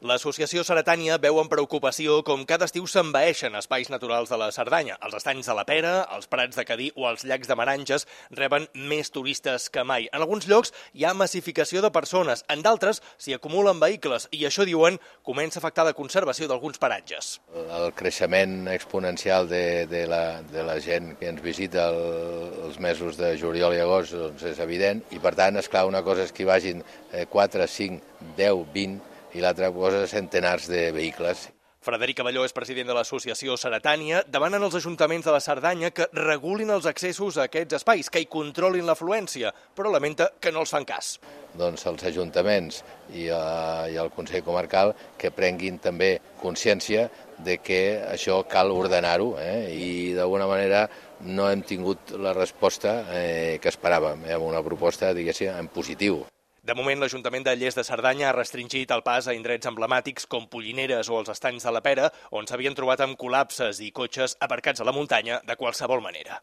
L'associació Ceretània veu amb preocupació com cada estiu s'envaeixen espais naturals de la Cerdanya. Els estanys de la Pera, els Prats de Cadí o els llacs de Maranges reben més turistes que mai. En alguns llocs hi ha massificació de persones, en d'altres s'hi acumulen vehicles i això, diuen, comença a afectar la conservació d'alguns paratges. El creixement exponencial de, de, la, de la gent que ens visita el, els mesos de juliol i agost doncs és evident i per tant, és clar, una cosa és que hi vagin 4, 5, 10, 20 i l'altra cosa centenars de vehicles. Frederic Avelló és president de l'associació Ceretània. Demanen als ajuntaments de la Cerdanya que regulin els accessos a aquests espais, que hi controlin l'afluència, però lamenta que no els fan cas. Doncs els ajuntaments i, uh, i el Consell Comarcal que prenguin també consciència de que això cal ordenar-ho eh? i d'alguna manera no hem tingut la resposta eh, que esperàvem, eh? una proposta, diguéssim, en positiu. De moment, l'Ajuntament de Lles de Cerdanya ha restringit el pas a indrets emblemàtics com Pollineres o els estanys de la Pera, on s'havien trobat amb col·lapses i cotxes aparcats a la muntanya de qualsevol manera.